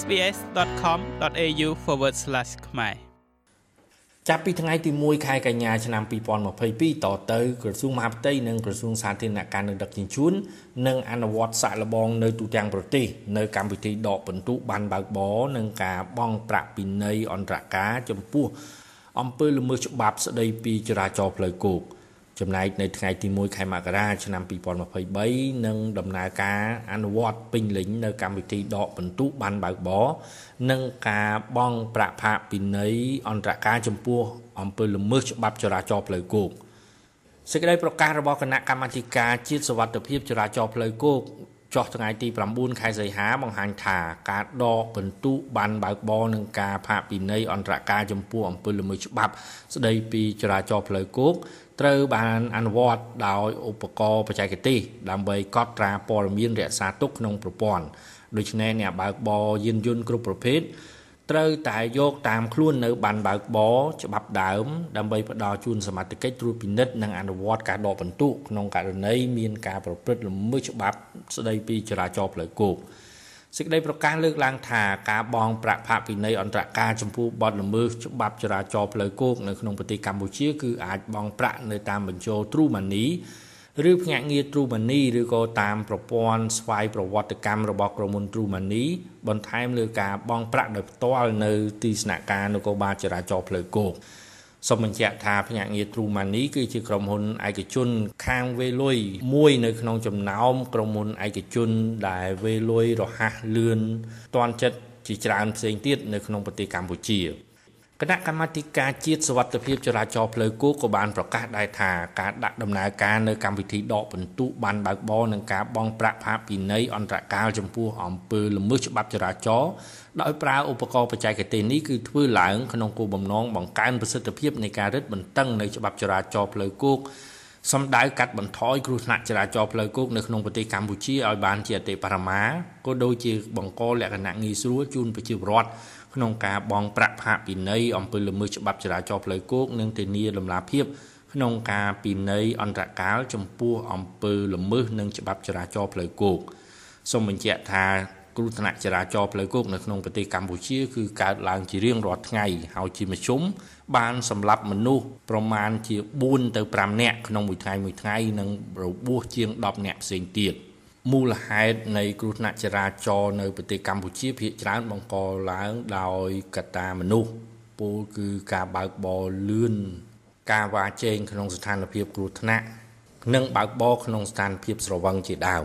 sbs.com.au/ ខ្មែរចាប់ពីថ្ងៃទី1ខែកញ្ញាឆ្នាំ2022តទៅក្រសួងមហាផ្ទៃនិងក្រសួងសាធារណការនិងដឹកជញ្ជូននឹងអនុវត្តសាក់លបងនៅទូទាំងប្រទេសនៅកម្មវិធីដកពិន្ទុបានបើកបរនិងការបង់ប្រាក់ពិន័យអន្តរការចំពោះអំពើល្មើសច្បាប់ស្តីពីចរាចរណ៍ផ្លូវគោក ចំណែកនៅថ្ងៃទី1ខែមករាឆ្នាំ2023នឹងដំណើរការអនុវត្តពេញលេញនៅកម្មវិធីដកពិន្ទុបានបើកបរនិងការបង់ប្រាក់ផាកពិន័យអន្តរការចំពោះអំពើល្មើសច្បាប់ចរាចរណ៍ផ្លូវគោកសេចក្តីប្រកាសរបស់គណៈកម្មាធិការជាតិសវត្ថិភាពចរាចរណ៍ផ្លូវគោក ចុះថ្ងៃទី9ខែសីហាបង្ហាញថាការដកបន្ទុបានបើកបរនឹងការផាកពិន័យអន្តរការចំពោះអំពើល្មើសច្បាប់ ស្តីពីចរាចរណ៍ផ្លូវគោកត្រូវបានអនុវត្តដោយឧបករណ៍បច្ចេកទេសដើម្បីកត់ត្រាព័ត៌មានរក្សាទុកក្នុងប្រព័ន្ធដូច្នេះអ្នកបើកបរយានយន្តគ្រប់ប្រភេទ ត្រូវតែយកតាមខ្លួននៅបានបើកបរច្បាប់ដើម ដើម្បីផ្ដល់ជូនសមត្ថកិច្ចត្រួតពិនិត្យនិងអនុវត្តការដកបន្ទុកក្នុងករណីមានការប្រព្រឹត្តល្មើសច្បាប់ស្ដីពីចរាចរណ៍ផ្លូវគោកសេចក្តីប្រកាសលើកឡើងថាការបង់ប្រាក់ផាកពិន័យអន្តរការចំពោះបទល្មើសច្បាប់ចរាចរណ៍ផ្លូវគោកនៅក្នុងប្រទេសកម្ពុជាគឺអាចបង់ប្រាក់នៅតាមបញ្ចូល True Money ឬភ្នាក់ងារ True Money ឬក៏តាមប្រព័ន្ធស្វ័យប្រវត្តិកម្មរបស់ក្រុមហ៊ុន True Money បន្ថែមលើការបង់ប្រាក់ដោយផ្ទាល់នៅទីស្នាក់ការនគរបាលចរាចរណ៍ផ្លូវគោកសូមបញ្ជាក់ថាភ្នាក់ងារ True Money គឺជាក្រុមហ៊ុនឯកជនខាងវេលុយមួយនៅក្នុងចំណោមក្រុមហ៊ុនឯកជនដែលវេលុយរហ័សលឿនទាន់ចិត្តជាច្រើនផ្សេងទៀតនៅក្នុងប្រទេសកម្ពុជា គណៈកម្មាធិការជាតិសវត្ថិភាពចរាចរណ៍ផ្លូវគោកក៏បានប្រកាសដែរថាការដាក់ដំណើរការនៅកម្មវិធីដកពិន្ទុបានបើកបរនឹងការបង់ប្រាក់ផាកពិន័យអន្តរកាលចំពោះអំពើល្មើសច្បាប់ចរាចរណ៍ដោយប្រើឧបករណ៍បច្ចេកទេសនេះគឺធ្វើឡើងក្នុងគោលបំណងបង្កើនប្រសិទ្ធភាពនៃការរឹតបន្តឹងនៅច្បាប់ចរាចរណ៍ផ្លូវគោក សម្ដៅកាត់បន្ថយគ្រោះថ្នាក់ចរាចរណ៍ផ្លូវគោកនៅក្នុងប្រទេសកម្ពុជាឲ្យបានជាអតិបរមាក៏ដូចជាបង្កលក្ខណៈងាយស្រួលជូនប្រជាពលរដ្ឋក្នុងការបង់ប្រាក់ផាកពិន័យអំពើល្មើសច្បាប់ចរាចរណ៍ផ្លូវគោកនិងធានាលំដាភាពក្នុងការពិន័យអន្តរកាលចំពោះអំពើល្មើសនិងច្បាប់ចរាចរណ៍ផ្លូវគោកសូមបញ្ជាក់ថា គ្រោះថ្នាក់ចរាចរណ៍ផ្លូវគោកនៅក្នុងប្រទេសកម្ពុជាគឺកើតឡើងជារៀងរាល់ថ្ងៃហើយជាមធ្យមបានសម្លាប់មនុស្សប្រមាណជា4ទៅ5នាក់ក្នុងមួយថ្ងៃមួយថ្ងៃនិងរបួសជាង10នាក់ផ្សេងទៀត។មូលហេតុនៃគ្រោះថ្នាក់ចរាចរណ៍នៅប្រទេសកម្ពុជាភាគច្រើនបង្កឡើងដោយកត្តាមនុស្សពោលគឺការបើកបរលឿនការវ៉ាជែងក្នុងស្ថានភាពគ្រោះថ្នាក់និងបើកបរក្នុងស្ថានភាពស្រវឹងជាដើម